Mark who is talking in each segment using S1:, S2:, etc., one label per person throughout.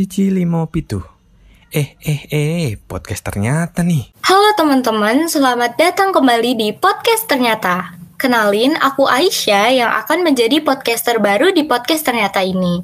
S1: Cici limo pitu. Eh, eh, eh, podcast ternyata nih.
S2: Halo teman-teman, selamat datang kembali di podcast ternyata. Kenalin, aku Aisyah yang akan menjadi podcaster baru di podcast ternyata ini.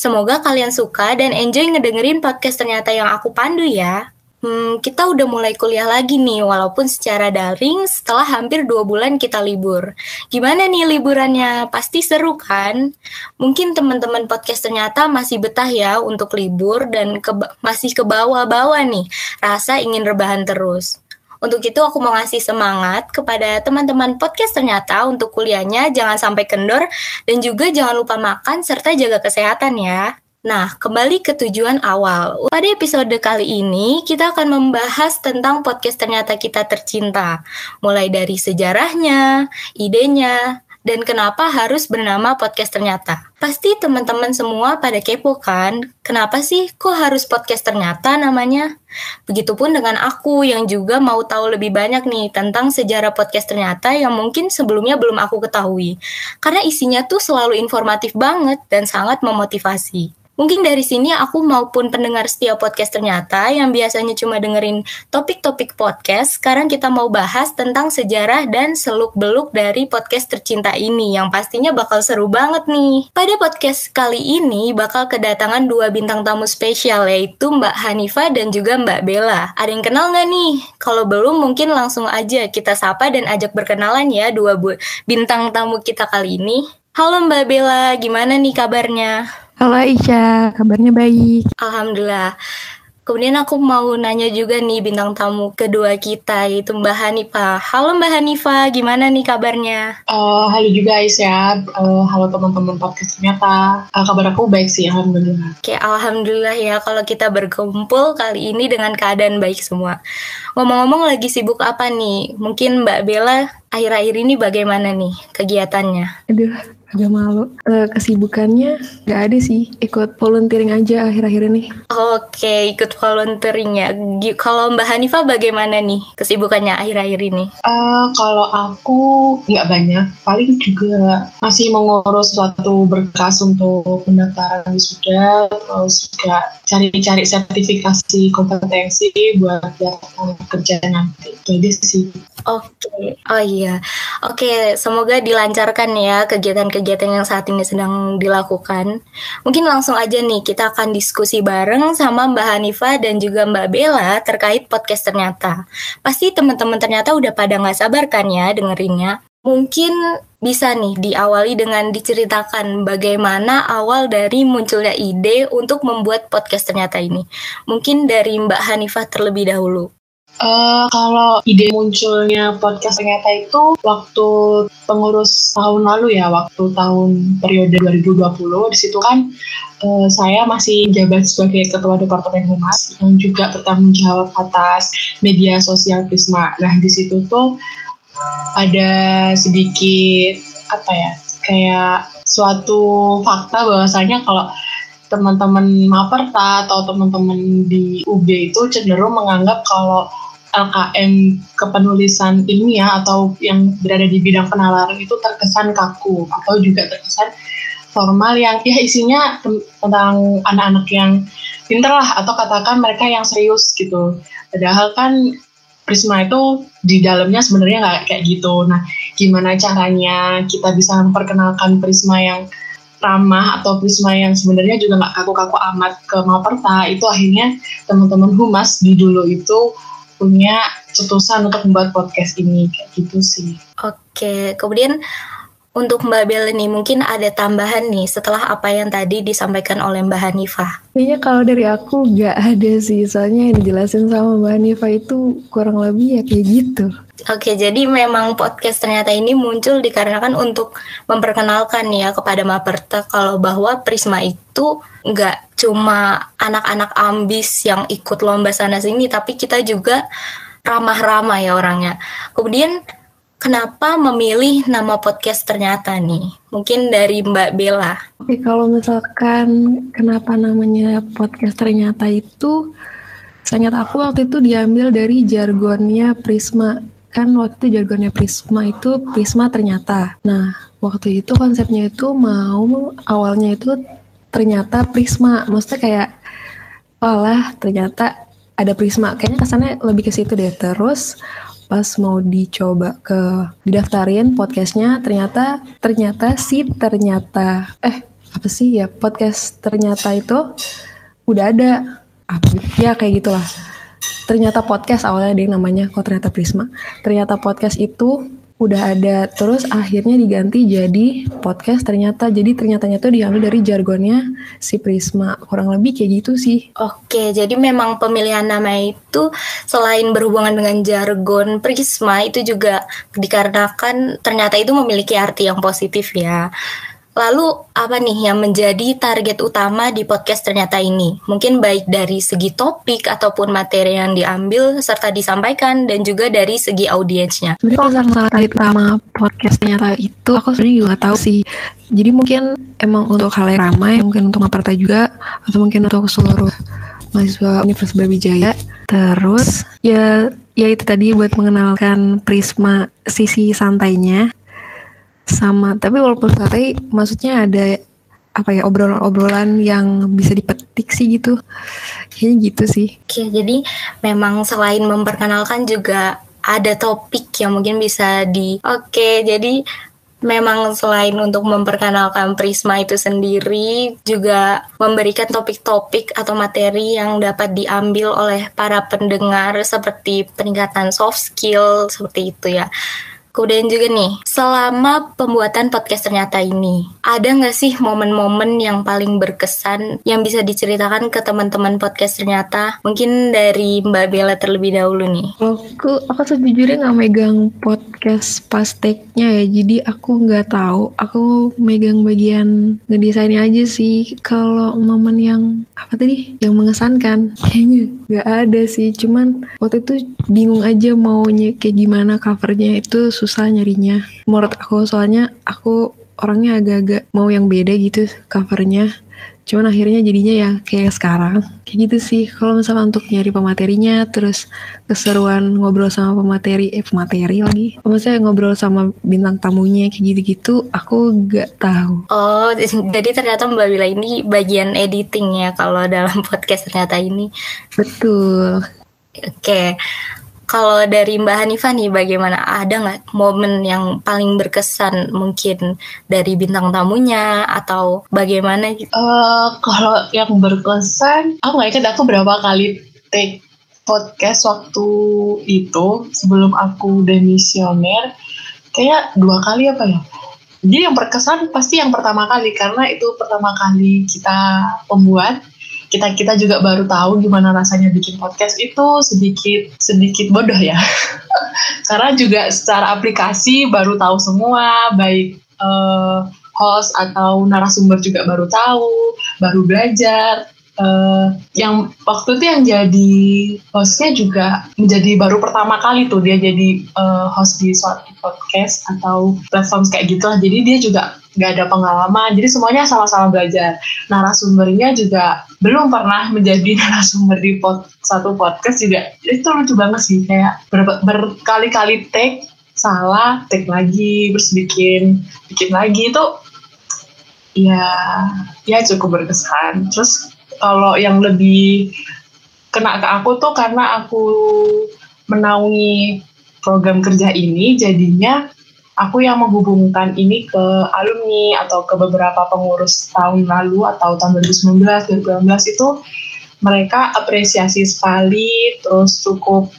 S2: Semoga kalian suka dan enjoy ngedengerin podcast ternyata yang aku pandu ya. Hmm, kita udah mulai kuliah lagi nih, walaupun secara daring setelah hampir dua bulan kita libur. Gimana nih liburannya? Pasti seru kan? Mungkin teman-teman podcast ternyata masih betah ya untuk libur dan ke masih ke bawah-bawah nih, rasa ingin rebahan terus. Untuk itu aku mau ngasih semangat kepada teman-teman podcast ternyata untuk kuliahnya jangan sampai kendor dan juga jangan lupa makan serta jaga kesehatan ya. Nah, kembali ke tujuan awal. Pada episode kali ini, kita akan membahas tentang podcast Ternyata Kita Tercinta. Mulai dari sejarahnya, idenya, dan kenapa harus bernama podcast ternyata. Pasti teman-teman semua pada kepo kan, kenapa sih kok harus podcast ternyata namanya? Begitupun dengan aku yang juga mau tahu lebih banyak nih tentang sejarah podcast ternyata yang mungkin sebelumnya belum aku ketahui. Karena isinya tuh selalu informatif banget dan sangat memotivasi. Mungkin dari sini aku maupun pendengar setiap podcast ternyata yang biasanya cuma dengerin topik-topik podcast, sekarang kita mau bahas tentang sejarah dan seluk-beluk dari podcast tercinta ini yang pastinya bakal seru banget nih. Pada podcast kali ini bakal kedatangan dua bintang tamu spesial yaitu Mbak Hanifa dan juga Mbak Bella. Ada yang kenal nggak nih? Kalau belum mungkin langsung aja kita sapa dan ajak berkenalan ya dua bu bintang tamu kita kali ini. Halo Mbak Bella, gimana nih kabarnya?
S3: Halo Aisyah, kabarnya baik.
S2: Alhamdulillah. Kemudian aku mau nanya juga nih bintang tamu kedua kita yaitu Mbak Hanifa. Halo Mbak Hanifa, gimana nih kabarnya?
S4: Uh, halo juga Aisyah, uh, halo teman-teman podcast ternyata. Uh, kabar aku baik sih, Alhamdulillah.
S2: Oke, Alhamdulillah ya kalau kita berkumpul kali ini dengan keadaan baik semua. Ngomong-ngomong lagi sibuk apa nih? Mungkin Mbak Bella akhir-akhir ini bagaimana nih kegiatannya?
S3: Aduh, agak malu. Uh, kesibukannya nggak ada sih, ikut volunteering aja akhir-akhir ini.
S2: Oke, ikut volunteering ya. Kalau Mbak Hanifa bagaimana nih kesibukannya akhir-akhir ini?
S4: Uh, kalau aku nggak banyak, paling juga masih mengurus suatu berkas untuk pendaftaran wisuda, terus juga cari-cari sertifikasi kompetensi buat daftar kerja nanti. Jadi sih.
S2: Oke, oh iya. Oke, semoga dilancarkan ya kegiatan-kegiatan yang saat ini sedang dilakukan. Mungkin langsung aja nih kita akan diskusi bareng sama Mbak Hanifa dan juga Mbak Bella terkait podcast ternyata. Pasti teman-teman ternyata udah pada nggak sabar kan ya dengerinnya. Mungkin bisa nih diawali dengan diceritakan bagaimana awal dari munculnya ide untuk membuat podcast ternyata ini. Mungkin dari Mbak Hanifah terlebih dahulu.
S4: Uh, kalau ide munculnya podcast ternyata itu waktu pengurus tahun lalu ya, waktu tahun periode 2020 di situ kan uh, saya masih jabat sebagai ketua departemen humas yang juga bertanggung jawab atas media sosial Prisma. Nah di situ tuh ada sedikit apa ya kayak suatu fakta bahwasanya kalau teman-teman Maperta atau teman-teman di UB itu cenderung menganggap kalau LKM kepenulisan ilmiah atau yang berada di bidang penalaran itu terkesan kaku atau juga terkesan formal yang ya isinya tentang anak-anak yang pinter lah atau katakan mereka yang serius gitu. Padahal kan Prisma itu di dalamnya sebenarnya nggak kayak gitu. Nah, gimana caranya kita bisa memperkenalkan Prisma yang ramah atau Prisma yang sebenarnya juga nggak kaku-kaku amat ke Maperta itu akhirnya teman-teman humas di dulu itu punya cetusan untuk membuat podcast ini kayak gitu sih.
S2: Oke, kemudian untuk Mbak Bel ini mungkin ada tambahan nih setelah apa yang tadi disampaikan oleh Mbak Hanifah.
S3: Kayaknya kalau dari aku nggak ada sih, soalnya yang dijelasin sama Mbak Hanifah itu kurang lebih ya kayak gitu.
S2: Oke, jadi memang podcast ternyata ini muncul dikarenakan untuk memperkenalkan ya kepada Maperta kalau bahwa Prisma itu nggak cuma anak-anak ambis yang ikut lomba sana sini, tapi kita juga ramah-ramah ya orangnya. Kemudian kenapa memilih nama podcast ternyata nih? Mungkin dari Mbak Bella.
S3: Oke, kalau misalkan kenapa namanya podcast ternyata itu, sangat aku waktu itu diambil dari jargonnya Prisma kan waktu itu jargonnya Prisma itu Prisma ternyata. Nah, waktu itu konsepnya itu mau awalnya itu ternyata Prisma. Maksudnya kayak lah ternyata ada Prisma. Kayaknya kesannya lebih ke situ deh. Terus pas mau dicoba ke didaftarin podcastnya ternyata ternyata sih ternyata eh apa sih ya podcast ternyata itu udah ada. Apa? Ya kayak gitulah. Ternyata podcast awalnya dia namanya kok ternyata Prisma. Ternyata podcast itu udah ada. Terus akhirnya diganti jadi podcast ternyata. Jadi ternyatanya tuh diambil dari jargonnya si Prisma. Kurang lebih kayak gitu sih.
S2: Oke, jadi memang pemilihan nama itu selain berhubungan dengan jargon Prisma itu juga dikarenakan ternyata itu memiliki arti yang positif ya. Lalu apa nih yang menjadi target utama di podcast ternyata ini? Mungkin baik dari segi topik ataupun materi yang diambil serta disampaikan dan juga dari segi audiensnya.
S3: sebenarnya kalau sama target utama podcast ternyata itu aku sebenarnya juga tahu sih jadi mungkin emang untuk hal yang ramai mungkin untuk Maparta juga atau mungkin untuk seluruh mahasiswa Universitas Brawijaya terus ya ya itu tadi buat mengenalkan prisma sisi santainya sama tapi walaupun santai maksudnya ada apa ya obrolan-obrolan yang bisa dipetik sih gitu kayaknya gitu sih
S2: Oke, jadi memang selain memperkenalkan juga ada topik yang mungkin bisa di Oke, jadi memang selain untuk memperkenalkan Prisma itu sendiri juga memberikan topik-topik atau materi yang dapat diambil oleh para pendengar seperti peningkatan soft skill seperti itu ya. Kemudian juga nih, selama pembuatan podcast ternyata ini, ada nggak sih momen-momen yang paling berkesan yang bisa diceritakan ke teman-teman podcast ternyata? Mungkin dari Mbak Bella terlebih dahulu nih.
S3: Aku aku sejujurnya nggak megang podcast pas take-nya ya, jadi aku nggak tahu. Aku megang bagian ngedesainnya aja sih. Kalau momen yang apa tadi, yang mengesankan, kayaknya nggak ada sih. Cuman waktu itu bingung aja maunya kayak gimana covernya itu susah nyarinya. Menurut aku soalnya aku orangnya agak-agak mau yang beda gitu covernya. Cuman akhirnya jadinya ya kayak sekarang. Kayak gitu sih. Kalau misalnya untuk nyari pematerinya, terus keseruan ngobrol sama pemateri, eh pemateri lagi. Maksudnya ngobrol sama bintang tamunya kayak gitu-gitu, aku gak tahu.
S2: Oh, jadi ternyata Mbak Bella ini bagian editing ya kalau dalam podcast ternyata ini.
S3: Betul.
S2: Oke. Kalau dari Mbak Hanifah nih bagaimana? Ada nggak momen yang paling berkesan mungkin dari bintang tamunya atau bagaimana?
S4: Eh, kalau yang berkesan, aku nggak ingat aku berapa kali take podcast waktu itu sebelum aku demisioner. Kayak dua kali apa ya? Jadi yang berkesan pasti yang pertama kali karena itu pertama kali kita pembuat kita kita juga baru tahu gimana rasanya bikin podcast itu sedikit sedikit bodoh ya. Karena juga secara aplikasi baru tahu semua baik eh, host atau narasumber juga baru tahu baru belajar Eh, yang waktu itu yang jadi hostnya juga menjadi baru pertama kali tuh dia jadi eh, host di suatu podcast atau platform kayak gitu lah. Jadi dia juga nggak ada pengalaman. Jadi semuanya sama-sama belajar. Narasumbernya juga belum pernah menjadi narasumber di pod, satu podcast juga. Itu lucu banget sih. Kayak ber- berkali-kali take salah take lagi terus bikin bikin lagi. Itu ya ya cukup berkesan. Terus kalau yang lebih kena ke aku tuh karena aku menaungi program kerja ini jadinya aku yang menghubungkan ini ke alumni atau ke beberapa pengurus tahun lalu atau tahun 2019 2018 itu mereka apresiasi sekali terus cukup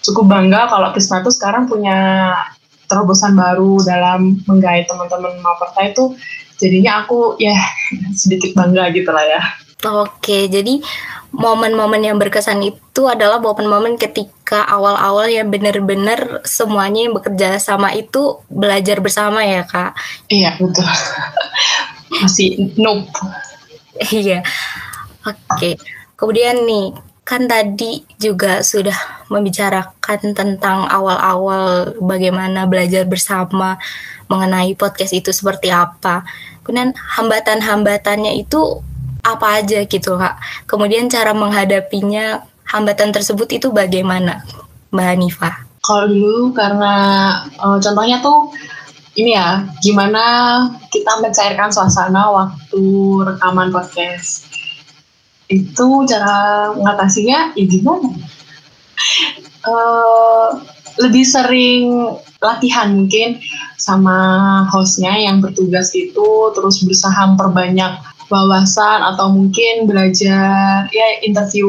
S4: cukup bangga kalau Prisma itu sekarang punya terobosan baru dalam menggait teman-teman Maperta itu jadinya aku ya sedikit bangga gitu lah ya.
S2: Oke, jadi momen-momen yang berkesan itu adalah momen-momen ketika awal-awal yang benar-benar semuanya yang bekerja sama itu belajar bersama ya kak.
S4: Iya betul. Masih noob.
S2: Iya. Oke. Kemudian nih, kan tadi juga sudah membicarakan tentang awal-awal bagaimana belajar bersama mengenai podcast itu seperti apa. Kemudian hambatan-hambatannya itu apa aja gitu kak. Kemudian cara menghadapinya hambatan tersebut itu bagaimana, Mbak Hanifah?
S4: Kalau dulu karena uh, contohnya tuh ini ya, gimana kita mencairkan suasana waktu rekaman podcast. itu cara mengatasinya ya gimana? Uh, lebih sering latihan mungkin sama hostnya yang bertugas itu terus berusaha memperbanyak wawasan atau mungkin belajar ya interview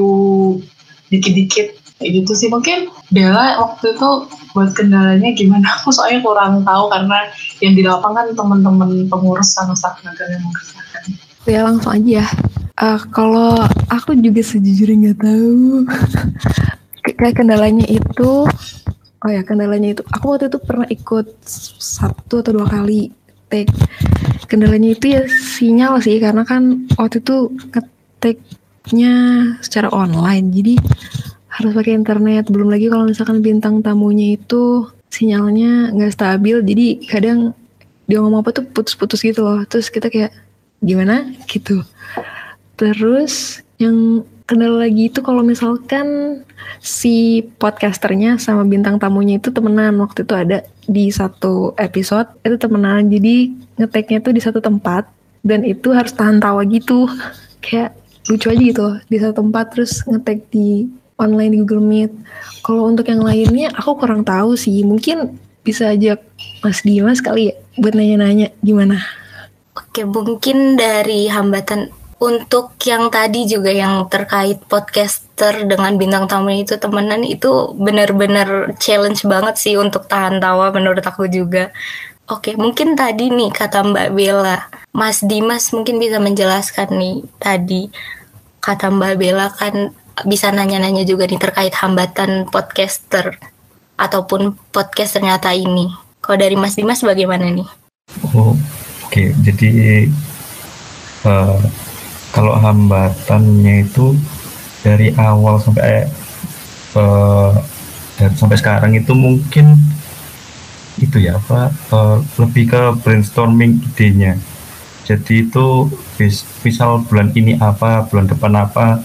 S4: dikit-dikit. Kayak gitu sih. Mungkin Bella waktu itu buat kendalanya gimana? Aku soalnya kurang tahu karena yang di lapangan teman-teman pengurus sama staf tenaga yang mengerjakan.
S3: Ya langsung aja uh, kalau aku juga sejujurnya nggak tahu. Kayak kendalanya itu oh ya kendalanya itu. Aku waktu itu pernah ikut satu atau dua kali take kendalanya itu ya sinyal sih karena kan waktu itu ngetiknya secara online jadi harus pakai internet. Belum lagi kalau misalkan bintang tamunya itu sinyalnya nggak stabil jadi kadang dia ngomong apa tuh putus-putus gitu loh. Terus kita kayak gimana? Gitu. Terus yang kendala lagi itu kalau misalkan si podcasternya sama bintang tamunya itu temenan. Waktu itu ada di satu episode itu temenan. Jadi ngeteknya tuh di satu tempat dan itu harus tahan tawa gitu. Kayak lucu aja gitu di satu tempat terus ngetek di online di Google Meet. Kalau untuk yang lainnya aku kurang tahu sih. Mungkin bisa ajak Mas Dimas kali ya buat nanya-nanya gimana.
S2: Oke, mungkin dari hambatan untuk yang tadi juga yang terkait podcaster dengan bintang tamu itu temenan itu benar-benar challenge banget sih untuk tahan tawa menurut aku juga. Oke, mungkin tadi nih kata Mbak Bella, Mas Dimas mungkin bisa menjelaskan nih tadi kata Mbak Bella kan bisa nanya-nanya juga nih terkait hambatan podcaster ataupun podcast ternyata ini. Kalau dari Mas Dimas bagaimana nih?
S5: Oh, oke. Okay. Jadi uh, kalau hambatannya itu dari awal sampai uh, dan sampai sekarang itu mungkin itu ya apa uh, lebih ke brainstorming idenya. Jadi itu misal bulan ini apa bulan depan apa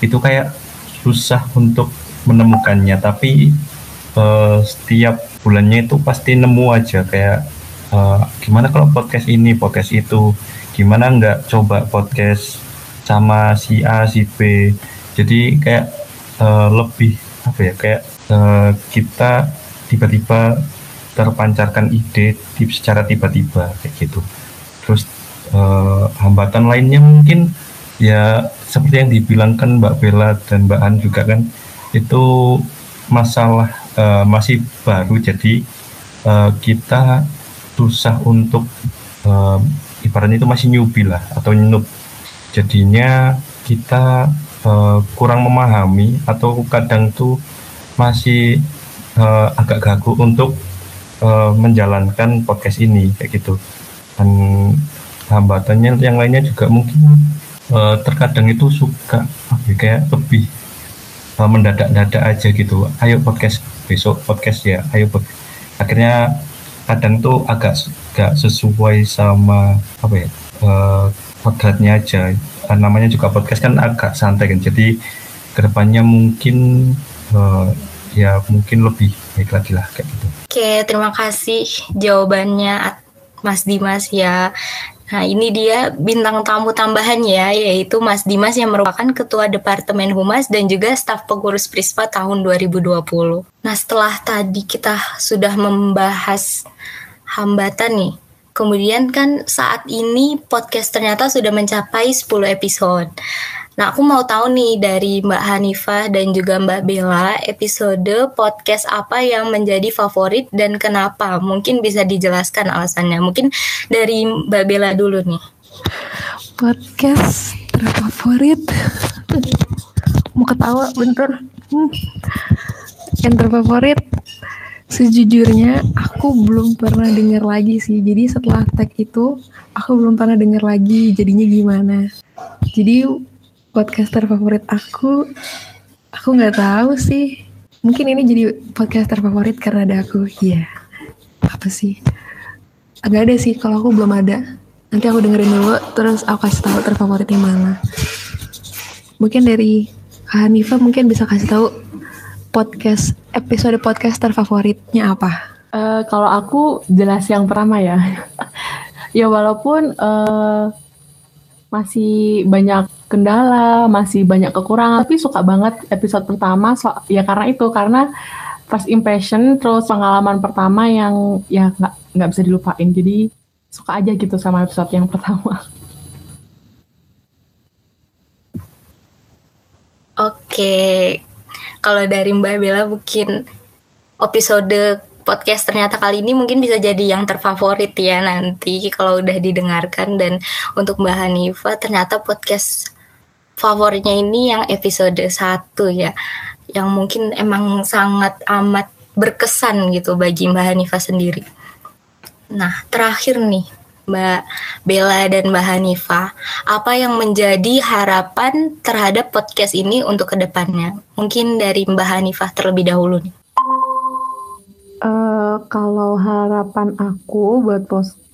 S5: itu kayak susah untuk menemukannya. Tapi uh, setiap bulannya itu pasti nemu aja kayak uh, gimana kalau podcast ini podcast itu? Gimana nggak coba podcast sama si A si B. Jadi kayak uh, lebih apa ya kayak uh, kita tiba-tiba terpancarkan ide secara tiba-tiba kayak gitu. Terus uh, hambatan lainnya mungkin ya seperti yang dibilangkan Mbak Bella dan Mbak An juga kan itu masalah uh, masih baru. Jadi uh, kita susah untuk uh, ibaratnya itu masih newbie lah atau noob jadinya kita uh, kurang memahami atau kadang tuh masih uh, agak gagu untuk uh, menjalankan podcast ini kayak gitu. Dan hambatannya yang lainnya juga mungkin uh, terkadang itu suka okay, kayak lebih uh, mendadak-dadak aja gitu. Ayo podcast besok podcast ya ayo akhirnya kadang tuh agak gak sesuai sama apa ya uh, kodratnya aja. Namanya juga podcast kan agak santai kan. Jadi ke depannya mungkin uh, ya mungkin lebih baik lagi lah kayak gitu.
S2: Oke terima kasih jawabannya Mas Dimas ya. Nah, ini dia bintang tamu tambahan ya, yaitu Mas Dimas yang merupakan Ketua Departemen Humas dan juga staf pengurus Prispa tahun 2020. Nah, setelah tadi kita sudah membahas hambatan nih, Kemudian kan saat ini podcast ternyata sudah mencapai 10 episode. Nah, aku mau tahu nih dari Mbak Hanifah dan juga Mbak Bella, episode podcast apa yang menjadi favorit dan kenapa? Mungkin bisa dijelaskan alasannya. Mungkin dari Mbak Bella dulu nih.
S3: Podcast terfavorit. mau ketawa bentar. Hmm. Yang terfavorit Sejujurnya aku belum pernah dengar lagi sih. Jadi setelah tag itu aku belum pernah dengar lagi jadinya gimana. Jadi podcaster favorit aku aku nggak tahu sih. Mungkin ini jadi podcaster favorit karena ada aku. Iya. Yeah. Apa sih? Agak ada sih kalau aku belum ada. Nanti aku dengerin dulu terus aku kasih tahu terfavoritnya mana. Mungkin dari Hanifah mungkin bisa kasih tahu podcast episode podcast terfavoritnya apa?
S6: Uh, kalau aku jelas yang pertama ya. ya walaupun uh, masih banyak
S4: kendala, masih banyak kekurangan, tapi suka banget episode pertama so, ya karena itu karena first impression terus pengalaman pertama yang ya nggak nggak bisa dilupain jadi suka aja gitu sama episode yang pertama.
S2: Oke, kalau dari Mbak Bella mungkin episode podcast ternyata kali ini mungkin bisa jadi yang terfavorit ya nanti kalau udah didengarkan dan untuk Mbak Hanifa ternyata podcast favoritnya ini yang episode 1 ya yang mungkin emang sangat amat berkesan gitu bagi Mbak Hanifa sendiri. Nah, terakhir nih Mbak Bella dan Mbak Hanifa, apa yang menjadi harapan terhadap podcast ini untuk ke depannya? Mungkin dari Mbak Hanifah terlebih dahulu nih.
S4: Uh, kalau harapan aku buat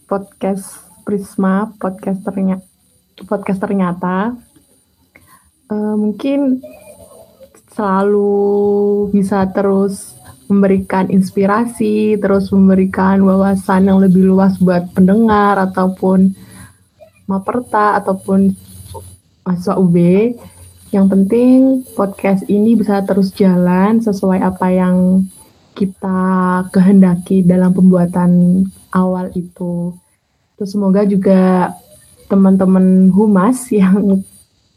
S4: podcast Prisma, podcast ternyata, podcast ternyata uh, mungkin selalu bisa terus memberikan inspirasi, terus memberikan wawasan yang lebih luas buat pendengar ataupun maperta ataupun mahasiswa UB. Yang penting podcast ini bisa terus jalan sesuai apa yang kita kehendaki dalam pembuatan awal itu. Terus semoga juga teman-teman humas yang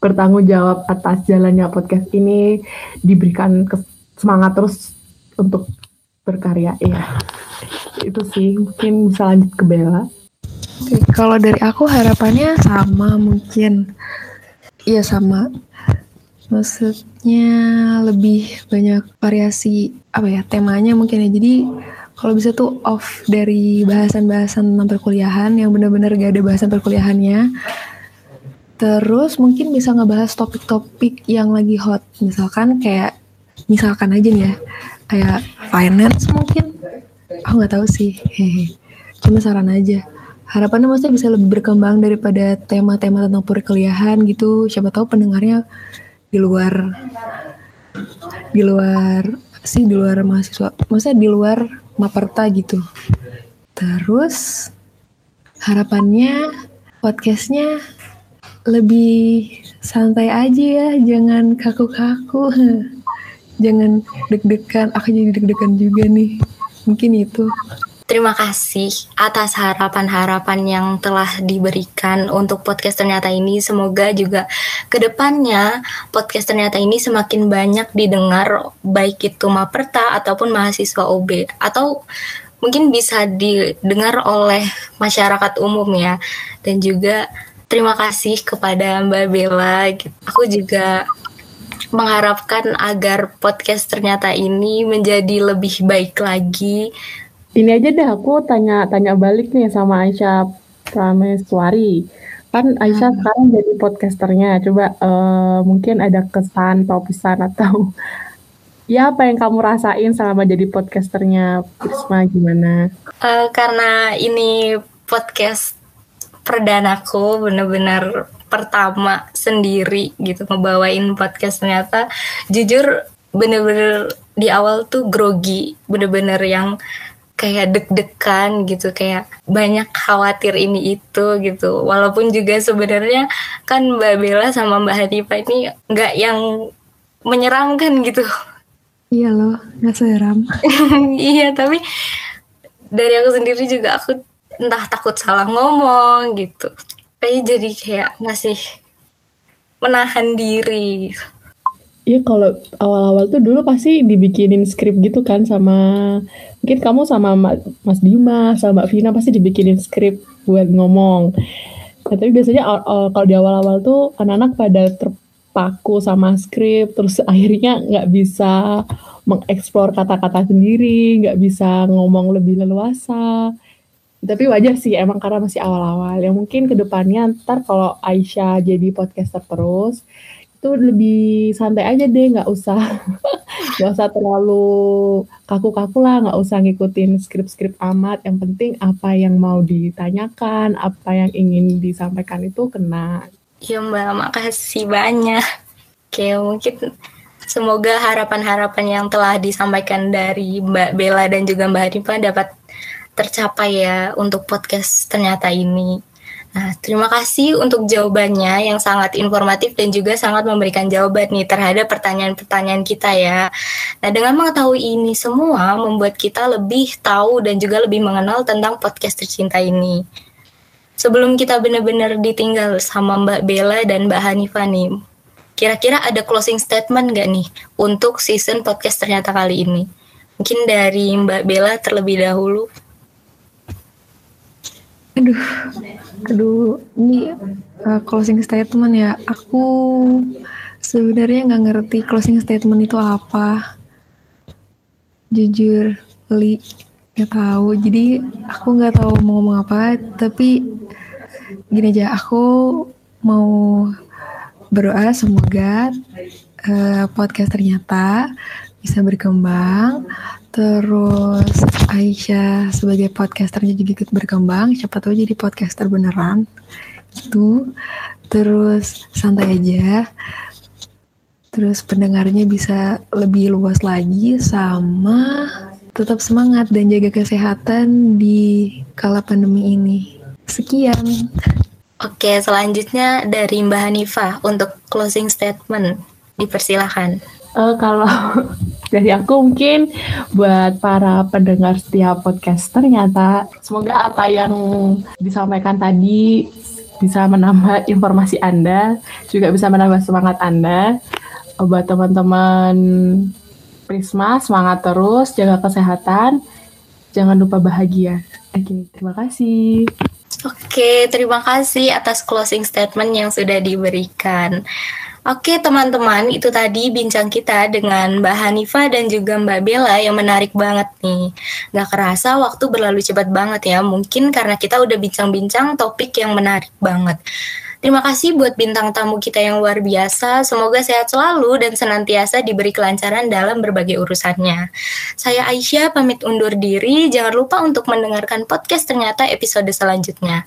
S4: bertanggung jawab atas jalannya podcast ini diberikan semangat terus untuk berkarya ya itu sih mungkin bisa lanjut ke Bella.
S3: Oke, kalau dari aku harapannya sama mungkin. Iya sama. Maksudnya lebih banyak variasi apa ya temanya mungkin ya. Jadi kalau bisa tuh off dari bahasan-bahasan tentang perkuliahan yang benar-benar gak ada bahasan perkuliahannya. Terus mungkin bisa ngebahas topik-topik yang lagi hot. Misalkan kayak misalkan aja nih ya kayak finance mungkin. Aku nggak tahu sih. Hehe. Cuma saran aja. Harapannya maksudnya bisa lebih berkembang daripada tema-tema tentang perkuliahan gitu. Siapa tahu pendengarnya di luar di luar sih di luar mahasiswa. Maksudnya di luar maperta gitu. Terus harapannya podcastnya lebih santai aja ya. Jangan kaku-kaku jangan deg-degan aku jadi deg-degan juga nih mungkin itu
S2: Terima kasih atas harapan-harapan yang telah diberikan untuk podcast ternyata ini. Semoga juga ke depannya podcast ternyata ini semakin banyak didengar baik itu Maperta ataupun mahasiswa OB atau mungkin bisa didengar oleh masyarakat umum ya. Dan juga terima kasih kepada Mbak Bella. Aku juga mengharapkan agar podcast ternyata ini menjadi lebih baik lagi.
S4: Ini aja deh aku tanya-tanya balik nih sama Aisyah Prameswari. Kan Aisyah hmm. sekarang jadi podcasternya. Coba uh, mungkin ada kesan atau pesan atau ya apa yang kamu rasain selama jadi podcasternya Prisma gimana?
S2: Uh, karena ini podcast perdanaku bener-bener pertama sendiri gitu ngebawain podcast. Ternyata jujur bener-bener di awal tuh grogi bener-bener yang kayak deg-degan gitu kayak banyak khawatir ini itu gitu. Walaupun juga sebenarnya kan Mbak Bella sama Mbak Hanifah ini nggak yang menyeramkan gitu.
S3: Iya loh nggak seram.
S2: Iya tapi dari aku sendiri juga aku entah takut salah ngomong gitu kayak jadi kayak masih menahan diri
S4: Iya kalau awal-awal tuh dulu pasti dibikinin skrip gitu kan sama mungkin kamu sama Mas Bima sama Mbak Vina pasti dibikinin skrip buat ngomong. Nah, tapi biasanya kalau di awal-awal tuh anak-anak pada terpaku sama skrip terus akhirnya nggak bisa mengeksplor kata-kata sendiri, nggak bisa ngomong lebih leluasa tapi wajar sih emang karena masih awal-awal. Yang mungkin ke depannya ntar kalau Aisyah jadi podcaster terus itu lebih santai aja deh nggak usah nggak usah terlalu kaku-kaku lah nggak usah ngikutin skrip-skrip amat. Yang penting apa yang mau ditanyakan apa yang ingin disampaikan itu kena.
S2: Ya mbak. Makasih banyak. Kayak mungkin semoga harapan-harapan yang telah disampaikan dari Mbak Bella dan juga Mbak Hanifah dapat tercapai ya untuk podcast ternyata ini. Nah, terima kasih untuk jawabannya yang sangat informatif dan juga sangat memberikan jawaban nih terhadap pertanyaan-pertanyaan kita ya. Nah, dengan mengetahui ini semua membuat kita lebih tahu dan juga lebih mengenal tentang podcast tercinta ini. Sebelum kita benar-benar ditinggal sama Mbak Bella dan Mbak Hanifah nih, kira-kira ada closing statement nggak nih untuk season podcast ternyata kali ini? Mungkin dari Mbak Bella terlebih dahulu.
S3: Aduh, aduh, ini uh, closing statement ya. Aku sebenarnya nggak ngerti closing statement itu apa. Jujur, li nggak tahu. Jadi aku nggak tahu mau ngomong apa. Tapi gini aja, aku mau berdoa semoga uh, podcast ternyata bisa berkembang Terus Aisyah sebagai podcasternya juga ikut berkembang, siapa tahu jadi podcaster beneran. Itu. Terus santai aja. Terus pendengarnya bisa lebih luas lagi sama tetap semangat dan jaga kesehatan di kala pandemi ini. Sekian.
S2: Oke, selanjutnya dari Mbak Hanifah untuk closing statement. Dipersilahkan.
S6: Uh, kalau dari aku mungkin buat para pendengar setiap podcast ternyata semoga apa yang disampaikan tadi bisa menambah informasi Anda, juga bisa menambah semangat Anda. Buat teman-teman Prisma, semangat terus, jaga kesehatan, jangan lupa bahagia. Oke, terima kasih.
S2: Oke, terima kasih atas closing statement yang sudah diberikan. Oke teman-teman, itu tadi bincang kita dengan Mbak Hanifah dan juga Mbak Bella yang menarik banget nih. Gak kerasa waktu berlalu cepat banget ya, mungkin karena kita udah bincang-bincang topik yang menarik banget. Terima kasih buat bintang tamu kita yang luar biasa. Semoga sehat selalu dan senantiasa diberi kelancaran dalam berbagai urusannya. Saya Aisyah pamit undur diri. Jangan lupa untuk mendengarkan podcast ternyata episode selanjutnya.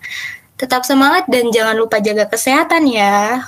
S2: Tetap semangat dan jangan lupa jaga kesehatan ya.